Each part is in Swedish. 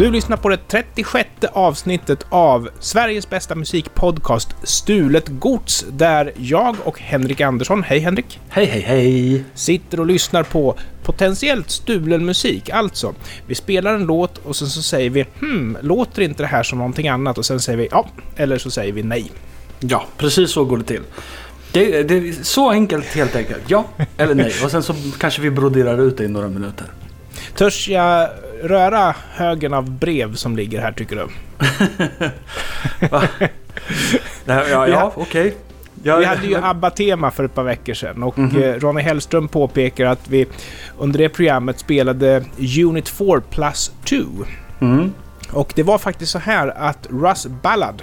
Du lyssnar på det 36 avsnittet av Sveriges bästa musikpodcast Stulet Gods, där jag och Henrik Andersson, hej Henrik, Hej, hej, hej! sitter och lyssnar på potentiellt stulen musik. Alltså, vi spelar en låt och sen så säger vi hmm, låter inte det här som någonting annat? Och sen säger vi ja, eller så säger vi nej. Ja, precis så går det till. Det, det är så enkelt helt enkelt. Ja eller nej. Och sen så kanske vi broderar ut det i några minuter. Törs jag röra högen av brev som ligger här tycker du? Nej, ja, ja okej. Ja, Vi hade ju ABBA-tema för ett par veckor sedan och Mhm. eh, Ronny Hellström påpekar att vi under det programmet spelade Unit 4 plus 2. Mm. Och det var faktiskt så här att Russ Ballard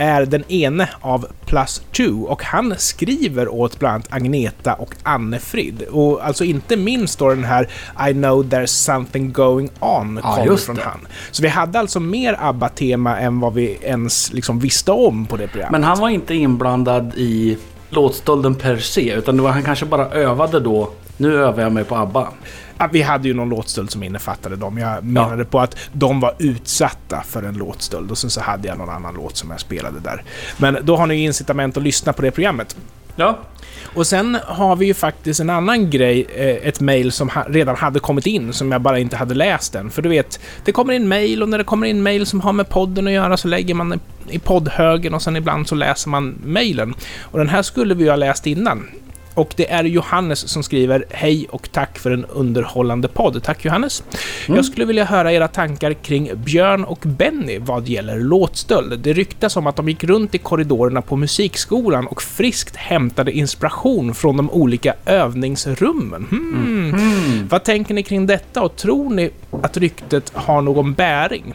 är den ene av Plus 2 och han skriver åt bland annat Agneta och Anne-Frid. Och alltså inte minst då den här I know there's something going on Ja, kommer från det. han. Så vi hade alltså mer ABBA-tema än vad vi ens liksom visste om på det programmet. Men han var inte inblandad i låtstölden per se. Utan det var, han kanske bara övade då. Nu övar jag mig på ABBA. Ja, vi hade ju någon låtstöld som innefattade dem. Jag menade på att de var utsatta för en låtstöld och sen så hade jag någon annan låt som jag spelade där. Men då har ni ju incitament att lyssna på det programmet. Ja. Och sen har vi ju faktiskt en annan grej, eh, ett mail som redan hade kommit in, som jag bara inte hade läst än. För du vet, det kommer in mail och när det kommer in mail som har med podden att göra så lägger man i- i poddhögen och sen ibland så läser man mailen. Och den här skulle vi ju ha läst innan. Och det är Johannes som skriver Hej och tack för en underhållande podd. Tack Johannes. Jag skulle vilja höra era tankar kring Björn och Benny vad gäller låtstöld. Det ryktas om att de gick runt i korridorerna på musikskolan och friskt hämtade inspiration från de olika övningsrummen. Hmm. Vad tänker ni kring detta och tror ni att ryktet har någon bäring?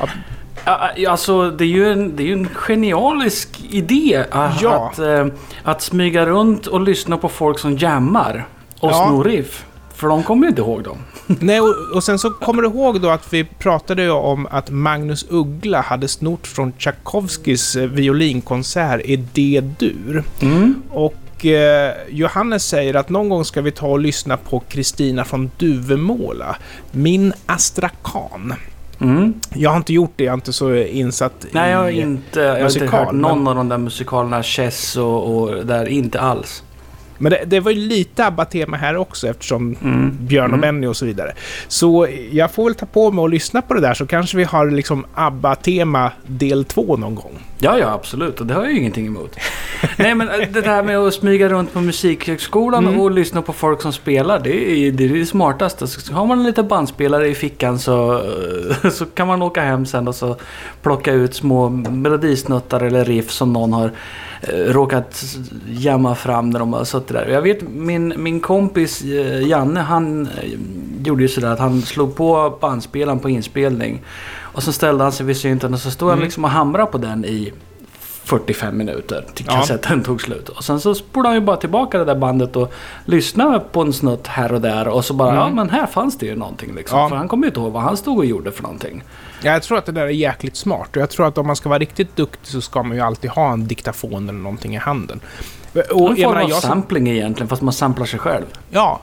Ja, Alltså det är ju en, det är en genialisk idé att, Ja. att, eh, att smyga runt och lyssna på folk som jammar och Ja. snor riff. För de kommer ju inte ihåg dem. Nej, och, och sen så kommer du ihåg då att vi pratade om att Magnus Uggla hade snort från Tchaikovskys eh, violinkonsert i D-dur. Och eh, Johannes säger att någon gång ska vi ta och lyssna på Kristina från Duvemåla, Min Astrakan. Mm. Jag har inte gjort det, jag är inte så insatt Nej, jag har i... inte, jag har inte hört någon men- av de där musikalerna, Chess och, och där, inte alls. Men det, det var ju lite ABBA-tema här också eftersom Mm. Björn och Mm. Benny och så vidare. Så jag får väl ta på mig och lyssna på det där så kanske vi har liksom ABBA-tema del två någon gång. Ja, ja, absolut. Och det har jag ju ingenting emot. Nej, men det där med att smyga runt på musikhögskolan Mm. och lyssna på folk som spelar, det är det, är det smartaste. Så har man en liten bandspelare i fickan så, så kan man åka hem sen och så plocka ut små melodisnuttar eller riff som någon har råkat jamma fram när de har suttit där. Jag vet min, min kompis eh, Janne, han eh, gjorde ju sådär att han slog på bandspelaren på inspelning. Och så ställde han sig vid synten och så stod han Mm. liksom och hamrade på den i 45 minuter till Ja. kassetten tog slut. Och sen så spolade han ju bara tillbaka det där bandet och lyssnade på en snutt här och där. Och så bara, Mm. ja men här fanns det ju någonting liksom. Ja. För han kommer ju inte ihåg vad han stod och gjorde för någonting. Ja, jag tror att det där är jäkligt smart och jag tror att om man ska vara riktigt duktig så ska man ju alltid ha en diktafon eller någonting i handen. Och En form av sampling egentligen, fast man samplar sig själv. Ja.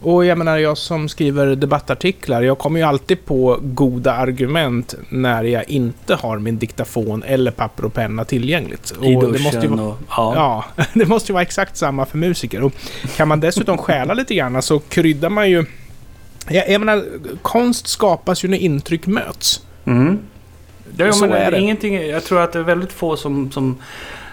Och jag menar, jag som skriver debattartiklar, jag kommer ju alltid på goda argument när jag inte har min diktafon eller papper och penna tillgängligt. I Och duschen det måste ju vara, och... Ja. Ja, det måste ju vara exakt samma för musiker. Och kan man dessutom stjäla lite grann så kryddar man ju... Jag, jag menar, konst skapas ju när intryck möts. Mm. Ja, Så men är det. Ingenting, jag tror att det är väldigt få som, som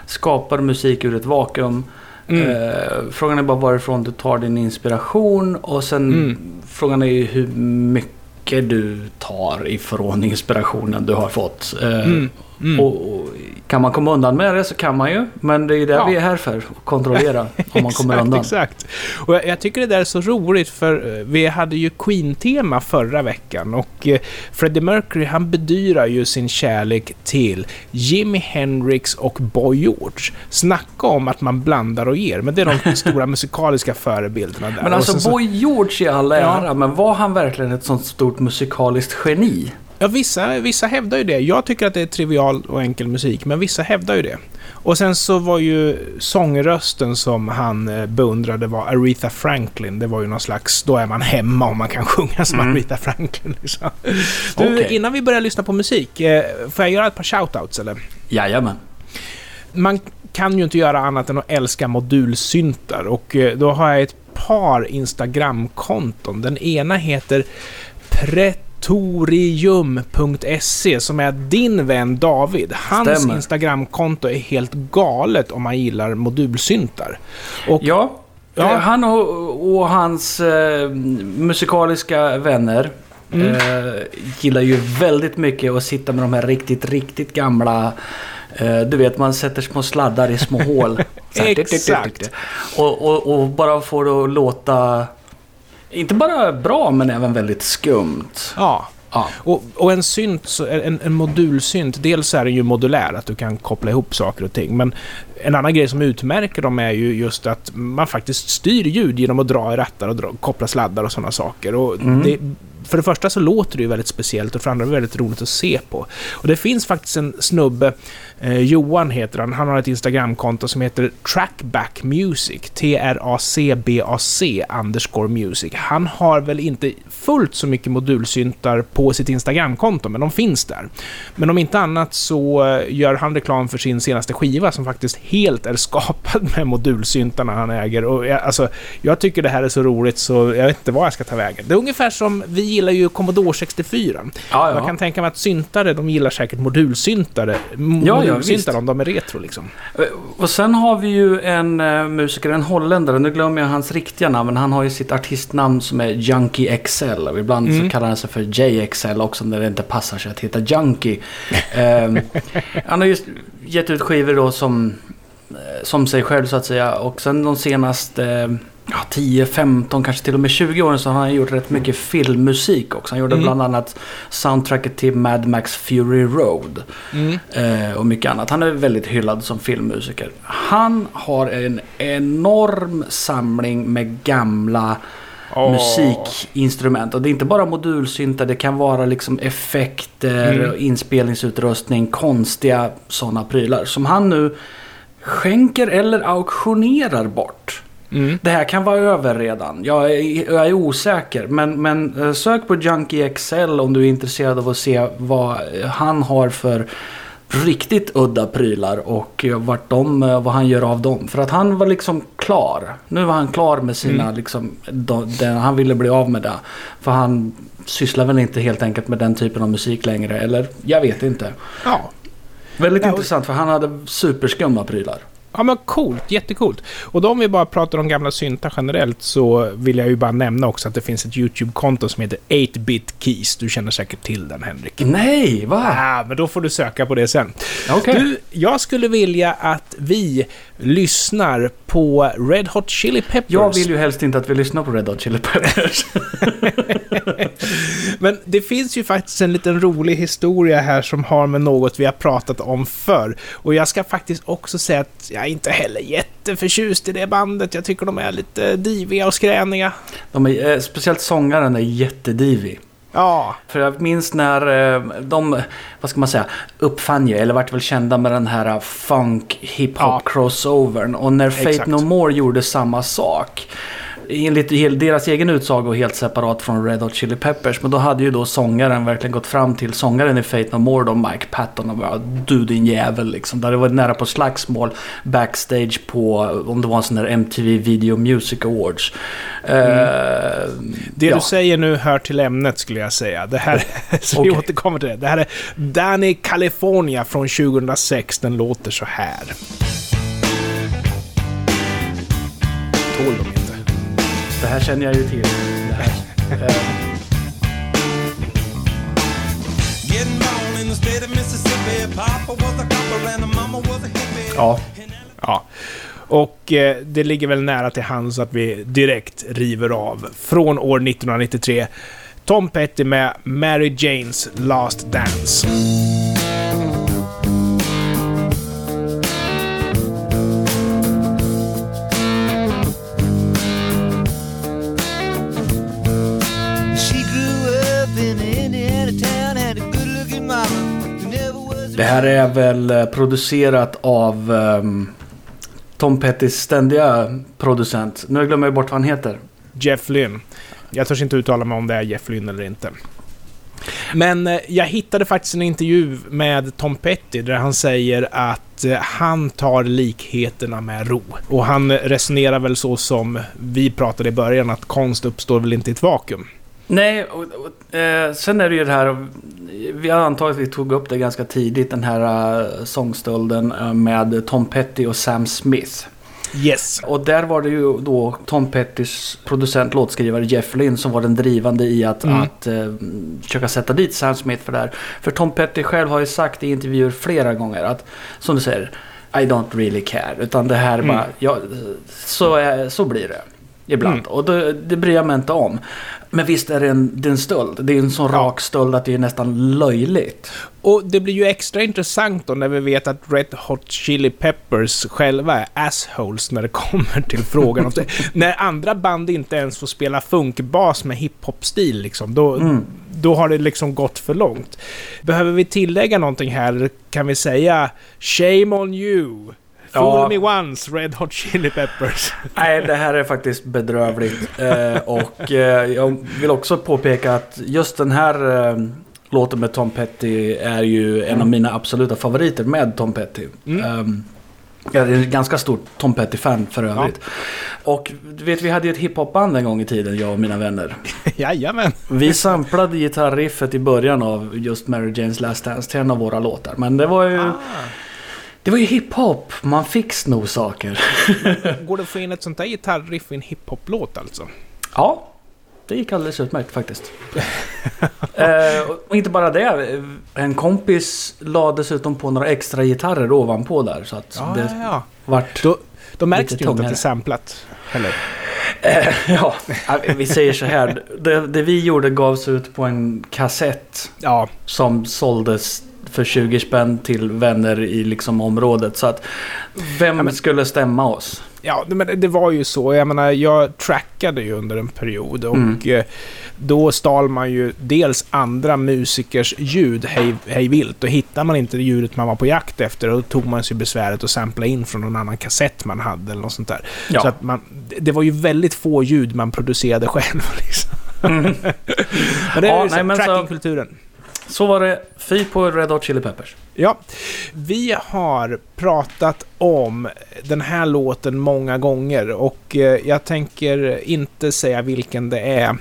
skapar musik ur ett vakuum. Mm. Eh, frågan är bara varifrån du tar din inspiration och sen Mm. frågan är ju hur mycket du tar ifrån inspirationen du har fått. Eh, Mm. Mm. och, och kan man komma undan med det så kan man ju. Men det är ju det Ja. vi är här för. Att kontrollera om man kommer exakt, undan. Exakt. Och jag, jag tycker det där är så roligt för eh, vi hade ju Queen-tema förra veckan och eh, Freddie Mercury han bedyrar ju sin kärlek till Jimi Hendrix och Boy George. Snacka om att man blandar och ger, men det är de stora musikaliska förebilderna där. Men alltså så- Boy George i alla Ja. ära, men var han verkligen ett sånt stort musikaliskt geni? Ja, vissa, vissa hävdar ju det. Jag tycker att det är trivial och enkel musik, men vissa hävdar ju det. Och sen så var ju sångrösten som han eh, beundrade var Aretha Franklin. Det var ju någon slags, då är man hemma om man kan sjunga som Mm. Aretha Franklin. Liksom. Du, Okej. innan vi börjar lyssna på musik, eh, får jag göra ett par shoutouts eller? Jajamän. Man kan ju inte göra annat än att älska modulsyntar och eh, då har jag ett par Instagramkonton. Den ena heter pretorium.se som är din vän David. Hans Stämmer. Instagramkonto är helt galet om man gillar modulsyntar. Och Ja, Ja. eh, han och, och hans eh, musikaliska vänner Mm. eh, gillar ju väldigt mycket att sitta med de här riktigt, riktigt gamla eh, du vet, man sätter små sladdar i små hål. Här, Exakt. Och, och, och bara får det att låta, inte bara bra, men även väldigt skumt. Ja. Ja. Och, och en synt, en, en modulsynt, dels är den ju modulär, att du kan koppla ihop saker och ting, men en annan grej som utmärker dem är ju just att man faktiskt styr ljud genom att dra i rattar och dra, koppla sladdar och sådana saker. Och Mm. det, för det första så låter det ju väldigt speciellt och för det andra är det väldigt roligt att se på. Och det finns faktiskt en snubbe, eh, Johan heter han, han har ett Instagramkonto som heter Trackback Music, T-R-A-C-B-A-C underscore music. Han har väl inte fullt så mycket modulsyntar på sitt Instagramkonto, men de finns där. Men om inte annat så eh, gör han reklam för sin senaste skiva som faktiskt helt är skapad med modulsyntarna han äger. Och jag, alltså, jag tycker det här är så roligt så jag vet inte vad jag ska ta vägen. Det är ungefär som, vi gillar ju Commodore 64. Ja, Jag ja. kan tänka mig att syntare, de gillar säkert modulsyntare. ja, modulsyntar visst. om de är retro liksom. Eh, Och sen har vi ju en eh, musiker, en holländare, nu glömmer jag hans riktiga namn, men han har ju sitt artistnamn som är Junkie XL. Och ibland Mm. så kallar han sig för JXL också när det inte passar sig att heta Junkie. Ehm, han har ju gett ut skivor då som, eh, som sig själv så att säga. Och sen de senaste ja, 10, 15, kanske till och med 20 åren så har han gjort rätt mycket filmmusik också. Han gjorde Mm. bland annat soundtracket till Mad Max Fury Road. Mm. Eh, och mycket annat. Han är väldigt hyllad som filmmusiker. Han har en enorm samling med gamla Åh. musikinstrument. Och det är inte bara modulsyntar, det kan vara liksom effekter, Mm. inspelningsutrustning, konstiga sådana prylar. Som han nu skänker eller auktionerar bort. Mm. Det här kan vara över redan. Jag är, jag är osäker. Men, men eh, sök på Junkie XL om du är intresserad av att se vad han har för riktigt udda prylar och eh, vart de, eh, vad han gör av dem. För att han var liksom klar. Nu var han klar med sina, Mm. liksom, de, den, han ville bli av med det. För han sysslar väl inte helt enkelt med den typen av musik längre. Eller jag vet inte. Ja. Väldigt Ja, och- intressant för han hade superskumma prylar. Ja men coolt, jättecoolt. Och då om vi bara pratar om gamla syntar generellt så vill jag ju bara nämna också att det finns ett YouTube-konto som heter 8-bit keys. Du känner säkert till den Henrik. Nej, va? Ah, men då får du söka på det sen. Okej. Du, jag skulle vilja att vi lyssnar på Red Hot Chili Peppers. Jag vill ju helst inte att vi lyssnar på Red Hot Chili Peppers. Men det finns ju faktiskt en liten rolig historia här som har med något vi har pratat om förr. Och jag ska faktiskt också säga att jag är inte heller jätteförtjust i det bandet. Jag tycker de är lite diviga och skräniga. De är, eh, speciellt sångaren är jättedivig. Ja, För jag minns när eh, de, vad ska man säga, uppfann ju, eller vart väl kända med den här funk hiphop Ja. crossovern. Och när Fate Exakt. No More gjorde samma sak. Enligt deras egen utsago helt separat från Red Hot Chili Peppers. Men då hade ju då sångaren verkligen gått fram till sångaren i Fate No More då, Mike Patton och bara Du din jävel liksom. Det hade varit nära på slagsmål backstage på, om det var en sån där MTV Video Music Awards. Eh, det ja. du säger nu hör till ämnet skulle jag säga. Det här, så vi Okej. återkommer till det. Det här är Danny California från 2006. Den låter så här. Tål de. Det här känner jag ju till. Det här. Ja. Ja. Och eh, det ligger väl nära till hands att vi direkt river av från år 1993. Tom Petty med Mary Janes Last Dance. Det här är väl eh, producerat av um, Tom Pettys ständiga producent. Nu glömmer jag bort vad han heter. Jeff Lynne. Jag törs inte uttala mig om det är Jeff Lynne eller inte. Men eh, jag hittade faktiskt en intervju med Tom Petty där han säger att eh, han tar likheterna med ro. Och han resonerar väl så som vi pratade i början, att konst uppstår väl inte i ett vakuum. Nej, och, och, eh, sen är det ju det här. Vi antagit att vi tog upp det ganska tidigt. Den här uh, sångstölden eh, med Tom Petty och Sam Smith. Yes. Och där var det ju då Tom Pettys producent, låtskrivare Jeff Lynne som var den drivande i att, Mm. att eh, försöka sätta dit Sam Smith för det här. För Tom Petty själv har ju sagt i intervjuer flera gånger att, som du säger, I don't really care. Utan det här Mm. bara, ja, så, är, så blir det. Ibland. Mm. Och det, det bryr jag mig inte om. Men visst är det en, det är en stöld. Det är en sån Ja. rak stöld att det är nästan löjligt. Och det blir ju extra intressant då när vi vet att Red Hot Chili Peppers själva är assholes när det kommer till frågan om. När andra band inte ens får spela funkbas med hiphop-stil liksom, då, Mm. då har det liksom gått för långt. Behöver vi tillägga någonting här? Kan vi säga “Shame on you”? Fool Ja. me once, Red Hot Chili Peppers. Nej, det här är faktiskt bedrövligt. Eh, och eh, jag vill också påpeka att just den här eh, låten med Tom Petty är ju en av mina absoluta favoriter med Tom Petty. Mm. Ehm, jag är en ganska stor Tom Petty-fan för övrigt. Och du vet, vi hade ju ett hiphopband en gång i tiden, jag och mina vänner. Jajamän. Vi samplade gitarriffet i början av just Mary Janes Last Dance till en av våra låtar. Men det var ju, Ah. Det var ju hiphop, man fick sno saker. Går det att få in ett sånt där gitarriff i en hiphop-låt alltså? Ja, det gick alldeles utmärkt faktiskt. eh, och inte bara det. En kompis la dessutom på några extra gitarrer ovanpå där. Så att Ja, det ja, ja. vart... Då, då märks det ju inte att det är samplat. Eller? Eh, ja, vi säger så här. Det, det vi gjorde gavs ut på en kassett Ja, som såldes för 20 spänn till vänner i liksom området. Så att vem Ja, men- skulle stämma oss? Ja, men det- var ju så. Jag menar, jag trackade ju under en period och Mm. eh, då stal man ju dels andra musikers ljud hej, hej vilt och hittar man inte det ljudet man var på jakt efter då tog man sig besväret att sampla in från någon annan kassett man hade eller något sånt där. Ja. Så att man, det- var ju väldigt få ljud man producerade själv liksom. Mm. Men det är Ja, ju så, nej, så- trackingkulturen. Så var det. Fy på Red Hot Chili Peppers. Ja, vi har pratat om den här låten många gånger och eh, jag tänker inte säga vilken det är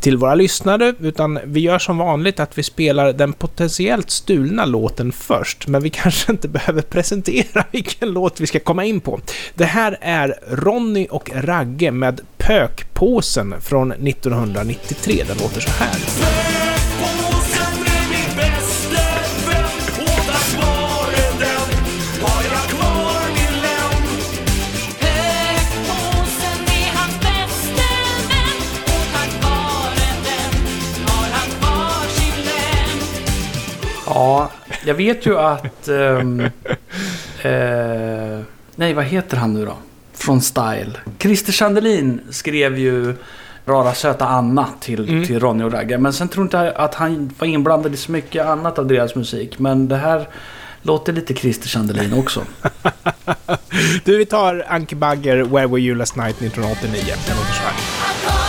till våra lyssnare, utan vi gör som vanligt att vi spelar den potentiellt stulna låten först, men vi kanske inte behöver presentera vilken låt vi ska komma in på. Det här är Ronny och Ragge med Pökpåsen från 1993. Den låter så här. Jag vet ju att... ehm, eh, nej, vad heter han nu då? Från Style. Christer Sandelin skrev ju Rara söta Anna till, Mm. till Ronny och Ragge. Men sen tror inte jag att han var inblandad i så mycket annat av deras musik. Men det här låter lite Christer Sandelin också. Du, vi tar Anke Bagger, Where Were You Last Night 1989. Den låter så här.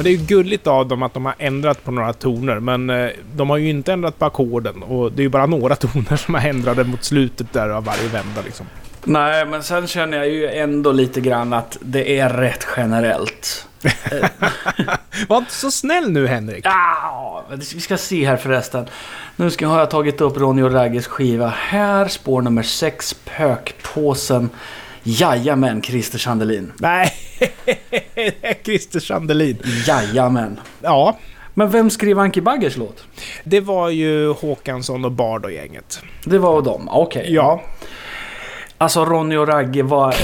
Men det är ju gulligt av dem att de har ändrat på några toner, men eh, de har ju inte ändrat på ackorden. Och det är ju bara några toner som är ändrade mot slutet där av varje vända liksom. Nej, men sen känner jag ju ändå lite grann att det är rätt generellt. Var inte så snäll nu Henrik! Ja, vi ska se här förresten. Nu ska, har jag tagit upp Ronny och Ragges skiva. Här, spår nummer 6, Pökpåsen. Jajamän, Christer Sandelin. Nej, Christer Sandelin. Jajamän. Ja, Men vem skrev Anki Baggers låt? det var ju Håkansson och Bard och gänget. Det var de, okej. Ja. Alltså Ronny och Ragge, vad,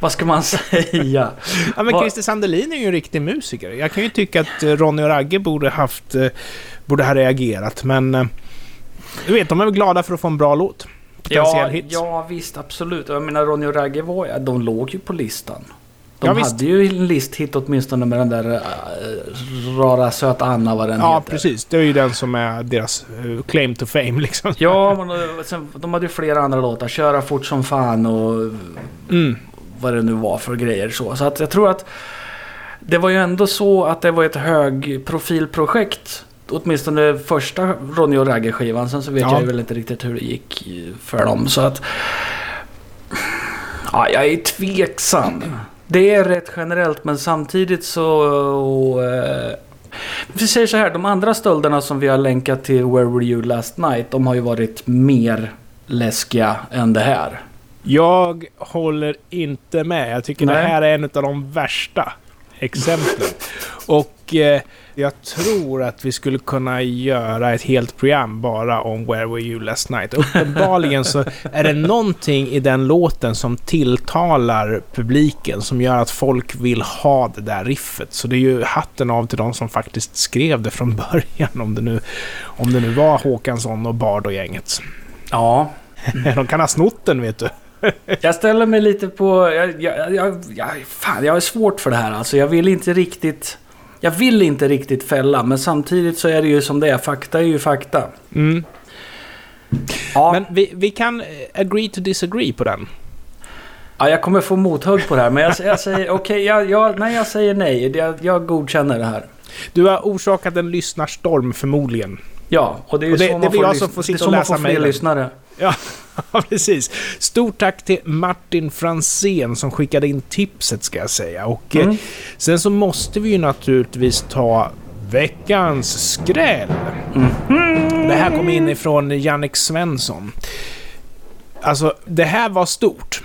vad ska man säga? Ja, men Christer Sandelin är ju en riktig musiker. Jag kan ju tycka att eh, Ronny och Ragge borde haft... eh, Borde ha reagerat, men... eh, Du vet, de är väl glada för att få en bra låt? Potentiell Ja, hit. ja, visst absolut. Jag menar Ronny och Ragge var ju- de låg ju på listan. De Ja, visst. hade ju en listhit åtminstone med den där äh, rara söta Anna vad den Ja, heter. precis. Det är ju den som är deras eh, claim to fame liksom. Ja, men eh, sen, de hade ju flera andra låtar. Köra fort som fan och Mm. vad det nu var för grejer. Så, så att jag tror att det var ju ändå så att det var ett högprofilprojekt. Åtminstone första Ronny och Ragge skivan. Sen så vet Ja. jag väl inte riktigt hur det gick för dem. Så att... Ja, jag är tveksam. Det är rätt generellt men samtidigt så... eh, vi säger så här, de andra stölderna som vi har länkat till Where Were You Last Night. De har ju varit mer läskiga än det här. Jag håller inte med. Jag tycker det Nej. här är en av de värsta exemplen. Och jag tror att vi skulle kunna göra ett helt program bara om Where Were You Last Night. Uppenbarligen så är det någonting i den låten som tilltalar publiken, som gör att folk vill ha det där riffet. Så det är ju hatten av till de som faktiskt skrev det från början, om det nu, om det nu var Håkansson och Bard och gänget. Ja, De kan ha snott den, vet du. Jag ställer mig lite på... Jag, jag, jag, jag, fan, jag har svårt för det här alltså. Jag vill inte riktigt... Jag vill inte riktigt fälla, men samtidigt så är det ju som det är. Fakta är ju fakta. Mm. Ja, Men vi, vi kan eh, agree to disagree på den. ja, jag kommer få mothugg på det här, men jag, jag säger okej, jag, jag, nej jag säger nej. Jag, jag godkänner det här. Du har orsakat en lyssnarstorm förmodligen. Ja, och det är ju Och det- så det man blir får, jag som får det är sitta så och man läsa får fler lyssnare. Ja, precis. Stort tack till Martin Fransén som skickade in tipset ska jag säga. Och eh, Mm. sen så måste vi ju naturligtvis ta veckans skräll. Mhm. Det här kom in ifrån Jannik Svensson. Alltså, det här var stort.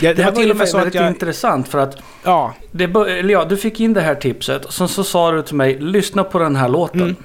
Jag, Det här var till och med så väldigt jag... intressant för att Ja, Det ja, du fick in det här tipset och sen så sa du till mig, lyssna på den här låten. Mm.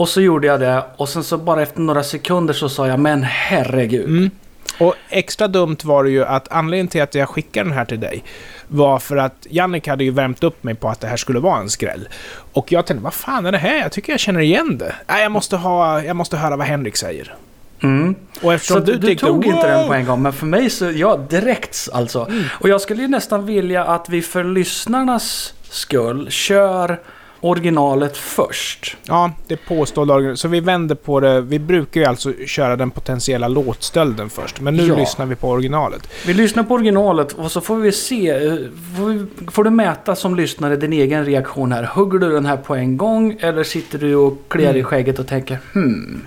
Och så gjorde jag det och sen så bara efter några sekunder så sa jag, men herregud. Mm. Och extra dumt var det ju att anledningen till att jag skickade den här till dig var för att Jannik hade ju värmt upp mig på att det här skulle vara en skräll. Och jag tänkte, vad fan är det här? Jag tycker jag känner igen det. Nej, jag måste, ha, jag måste höra vad Henrik säger. Mm. Och eftersom Så du, du, tyckte, tog inte den "Wow!" på en gång, men för mig så, ja direkt alltså. Mm. Och jag skulle ju nästan vilja att vi för lyssnarnas skull kör originalet först. Ja, det påstådda originalet. Så vi vänder på det. Vi brukar ju alltså köra den potentiella låtstölden först. Men nu Ja. lyssnar vi på originalet. Vi lyssnar på originalet och så får vi se. eh, Får, vi, får du mäta som lyssnare din egen reaktion här. Hugger du den här på en gång eller sitter du och kliar i skägget och tänker hmm.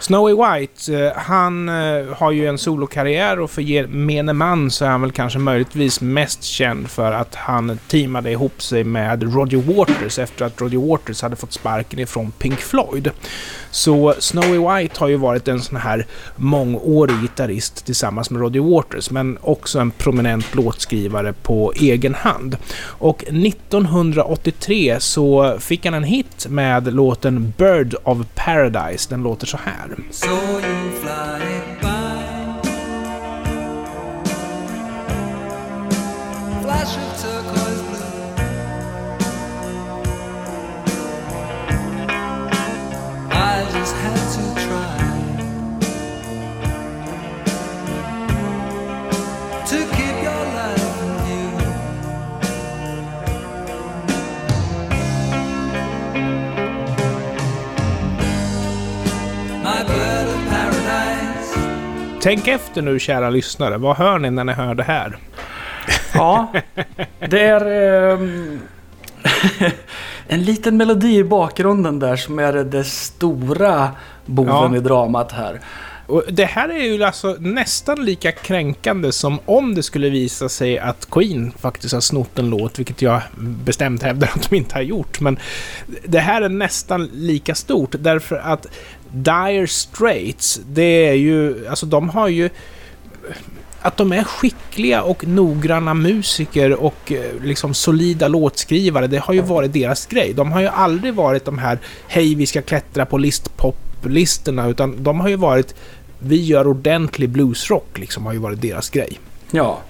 Snowy White, eh, han eh, har ju en solokarriär och för gemene man så är han väl kanske möjligtvis mest känd för att han teamade ihop sig med Roger Waters efter att Roger Waters hade fått sparken ifrån Pink Floyd. Så Snowy White har ju varit en sån här mångårig gitarrist tillsammans med Roger Waters, men också en prominent låtskrivare på egen hand. Och 1983 så fick han en hit med låten Bird of Paradise. Den låter så här. So you fly Tänk efter nu kära lyssnare. Vad hör ni när ni hör det här? Ja, det är ehm, en liten melodi i bakgrunden där som är det stora boven Ja. i dramat här. Och det här är ju alltså nästan lika kränkande som om det skulle visa sig att Queen faktiskt har snott en låt, vilket jag bestämt hävdar att de inte har gjort. Men det här är nästan lika stort därför att Dire Straits, det är ju, alltså de har ju att de är skickliga och noggranna musiker och eh, liksom solida låtskrivare, det har ju varit deras grej. De har ju aldrig varit de här hej vi ska klättra på listpop-listorna utan de har ju varit vi gör ordentlig bluesrock liksom har ju varit deras grej. Ja,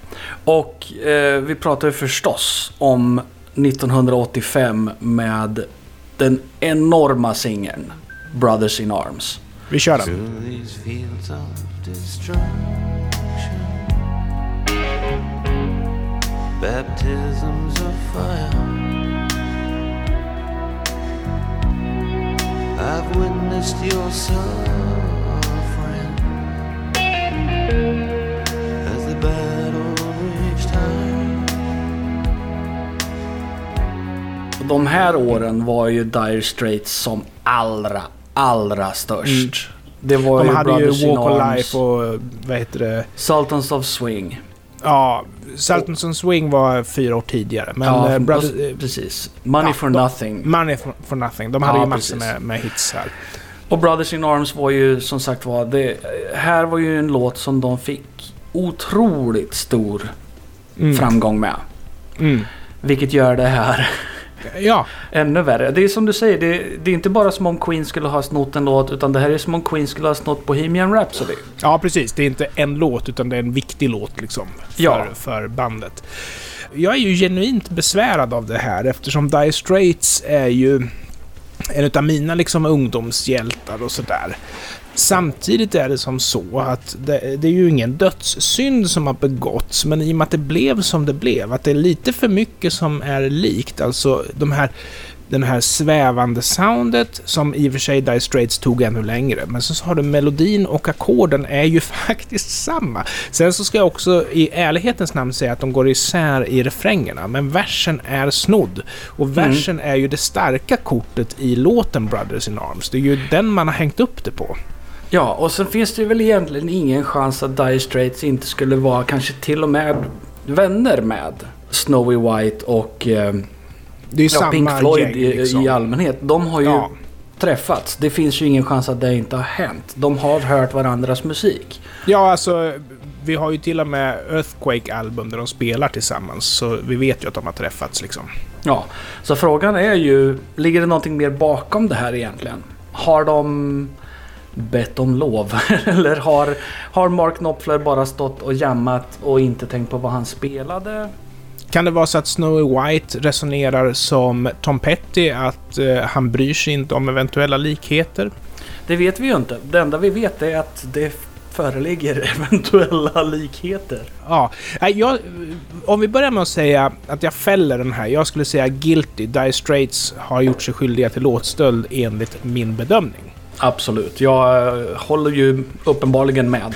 och eh, vi pratar ju förstås om 1985 med den enorma singeln Brothers in Arms. Vi kör den. through these fields of destruction. Baptisms of fire. I've witnessed your suffering as the battle reached high. Och De här åren var ju Dire Straits som allra, allra störst. Det var Mm. De ju hade Brothers ju Walk of Life och vad heter det? Sultans of Swing. Ja, Sultans and Swing var fyra år tidigare. Men ja, eh, Brothers, eh, precis. Money ja, for de- nothing. Money for, for Nothing. De hade Ja, ju massor med, med hits här. Och Brothers in Arms var ju som sagt var, det här var ju en låt som de fick otroligt stor Mm. framgång med. Mm. Vilket gör det här Ja, ännu värre. Det är som du säger, det, det är inte bara som om Queen skulle ha snott en låt utan det här är som om Queen skulle ha snott Bohemian Rhapsody. ja, precis. Det är inte en låt, utan det är en viktig låt liksom. För, Ja. för bandet. Jag är ju genuint besvärad av det här eftersom Dire Straits är ju en utav mina liksom ungdomshjältar och sådär. Samtidigt är det som så att det, det är ju ingen dödssynd som har begåtts, men i och med att det blev som det blev, att det är lite för mycket som är likt, alltså de här den här svävande soundet som i och för sig Dire Straits tog ännu längre. Men så har du melodin och ackorden är ju faktiskt samma. Sen så ska jag också i ärlighetens namn säga att de går isär i refrängerna. Men versen är snodd. Och versen är ju det starka kortet i låten Brothers in Arms. Det är ju den man har hängt upp det på. Ja, och sen finns det väl egentligen ingen chans att Dire Straits inte skulle vara kanske till och med vänner med Snowy White och eh, ja, Pink Floyd gäng i, liksom. i allmänhet. De har ju Ja. träffats. Det finns ju ingen chans att det inte har hänt. De har hört varandras musik. Ja, alltså vi har ju till och med Earthquake-album där de spelar tillsammans. Så vi vet ju att de har träffats liksom. Ja, så frågan är ju, ligger det någonting mer bakom det här egentligen? Har de bett om lov? Eller har, har Mark Knopfler bara stått och jammat och inte tänkt på vad han spelade? Kan det vara så att Snowy White resonerar som Tom Petty, att eh, han bryr sig inte om eventuella likheter? Det vet vi ju inte. Det enda vi vet är att det föreligger eventuella likheter. Ja, jag, om vi börjar med att säga att jag fäller den här. Jag skulle säga guilty. Dire Straits har gjort sig skyldiga till låtstöld enligt min bedömning. Absolut, jag eh, håller ju uppenbarligen med.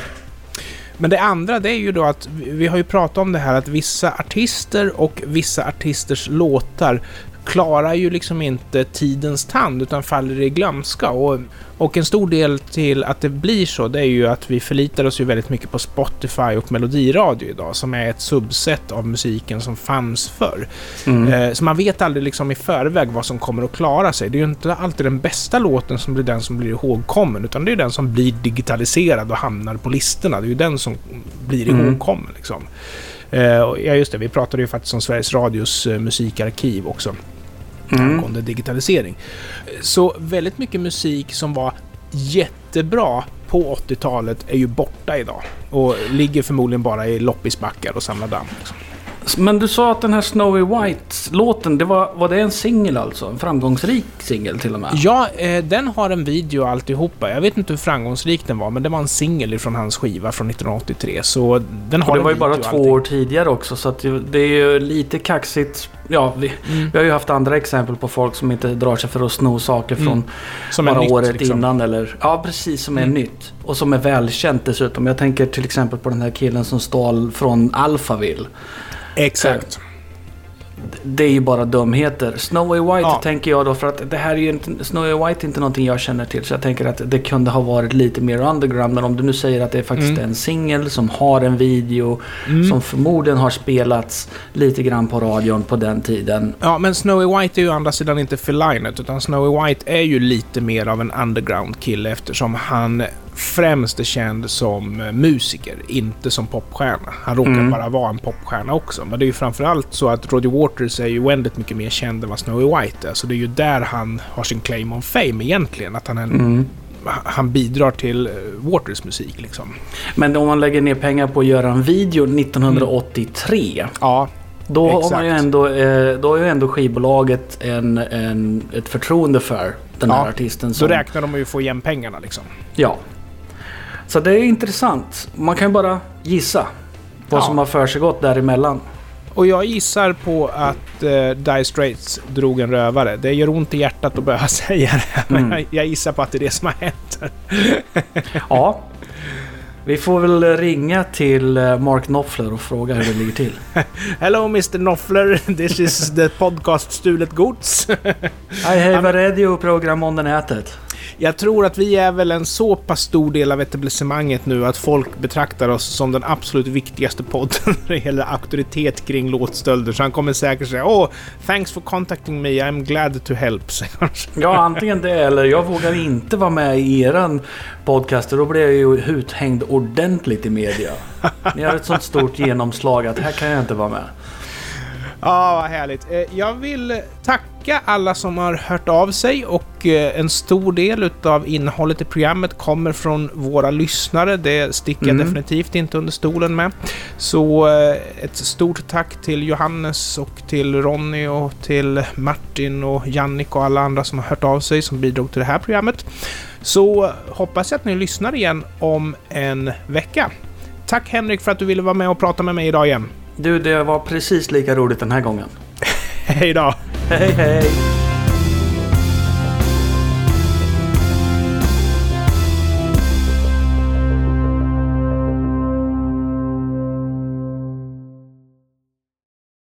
Men det andra det är ju då att vi har ju pratat om det här att vissa artister och vissa artisters låtar klarar ju liksom inte tidens tand utan faller i glömska. Och, och en stor del till att det blir så det är ju att vi förlitar oss ju väldigt mycket på Spotify och melodiradio idag som är ett subset av musiken som fanns förr. Eh, så man vet aldrig liksom i förväg vad som kommer att klara sig. Det är ju inte alltid den bästa låten som blir den som blir ihågkommen utan det är den som blir digitaliserad och hamnar på listorna. Det är ju den som blir Mm. ihågkommen liksom. Eh, ja, just det. Vi pratade ju faktiskt om Sveriges Radios eh, musikarkiv också. Mm. Angående digitalisering. Så väldigt mycket musik som var jättebra på 80-talet är ju borta idag. Och ligger förmodligen bara i loppisbackar och samlar damm. Liksom. Men du sa att den här Snowy White-låten, det var, var det en singel alltså? En framgångsrik singel till och med? Ja, eh, den har en video alltihopa. Jag vet inte hur framgångsrik den var, men det var en singel från hans skiva från 1983. Så den har Och det en var ju bara två år tidigare också så det är ju lite kaxigt. Ja, vi, Mm. vi har ju haft andra exempel på folk som inte drar sig för att sno saker från Mm. Som bara nytt, året liksom. innan eller... Ja, precis. Som är Mm. nytt. Och som är välkänt dessutom. Jag tänker till exempel på den här killen som stal från Alphaville. Exakt. Det är ju bara dumheter. Snowy White Ja. tänker jag då för att det här är ju inte... Snowy White är inte någonting jag känner till. Så jag tänker att det kunde ha varit lite mer underground. Men om du nu säger att det är faktiskt Mm. en singel som har en video. Mm. Som förmodligen har spelats lite grann på radion på den tiden. Ja, men Snowy White är ju å andra sidan inte Philinet, utan Snowy White är ju lite mer av en underground-kille eftersom han främst är känd som eh, musiker, inte som popstjärna. Han råkar Mm. bara vara en popstjärna också. Men det är ju framförallt så att Roger Waters är ju oändligt mycket mer känd än vad Snowy White är. Så det är ju där han har sin claim on fame egentligen. Att han, är en, Mm. han bidrar till eh, Waters musik liksom. Men om man lägger ner pengar på att göra en video 1983. Ja, Då har man ju ändå, eh, då har ju ändå skivbolaget en, en, ett förtroende för den Ja, här artisten. Då Som, räknar de ju få igen pengarna liksom. Ja. Så det är intressant. Man kan ju bara gissa vad Ja. som har försiggått däremellan. Och jag gissar på att eh, Dire Straits drog en rövare. Det gör ont i hjärtat att behöva säga det, men Mm. jag, jag gissar på att det är det som har hänt. Ja. Vi får väl ringa till eh, Mark Knopfler och fråga hur det ligger till. Hello Mr Noffler, this is the podcast Stulet Gods. I have a radio-program on the nätet. Jag tror att vi är väl en så pass stor del av etablissemanget nu att folk betraktar oss som den absolut viktigaste podden när det gäller auktoritet kring låtstölder. Så han kommer säkert säga Åh, thanks for contacting me, I'm glad to help. Ja, antingen det eller jag vågar inte vara med i eran podcast. Då blir jag ju uthängd ordentligt i media. Ni har ett sånt stort genomslag att här kan jag inte vara med. Ja, vad härligt. Eh, Jag vill tacka alla som har hört av sig och eh, en stor del utav innehållet i programmet kommer från våra lyssnare. Det sticker jag Mm. definitivt inte under stolen med. Så eh, ett stort tack till Johannes och till Ronny och till Martin och Jannik och alla andra som har hört av sig som bidrog till det här programmet. Så hoppas jag att ni lyssnar igen om en vecka. Tack Henrik för att du ville vara med och prata med mig idag igen. Du, det var precis lika roligt den här gången. Hej då! Hey, hey.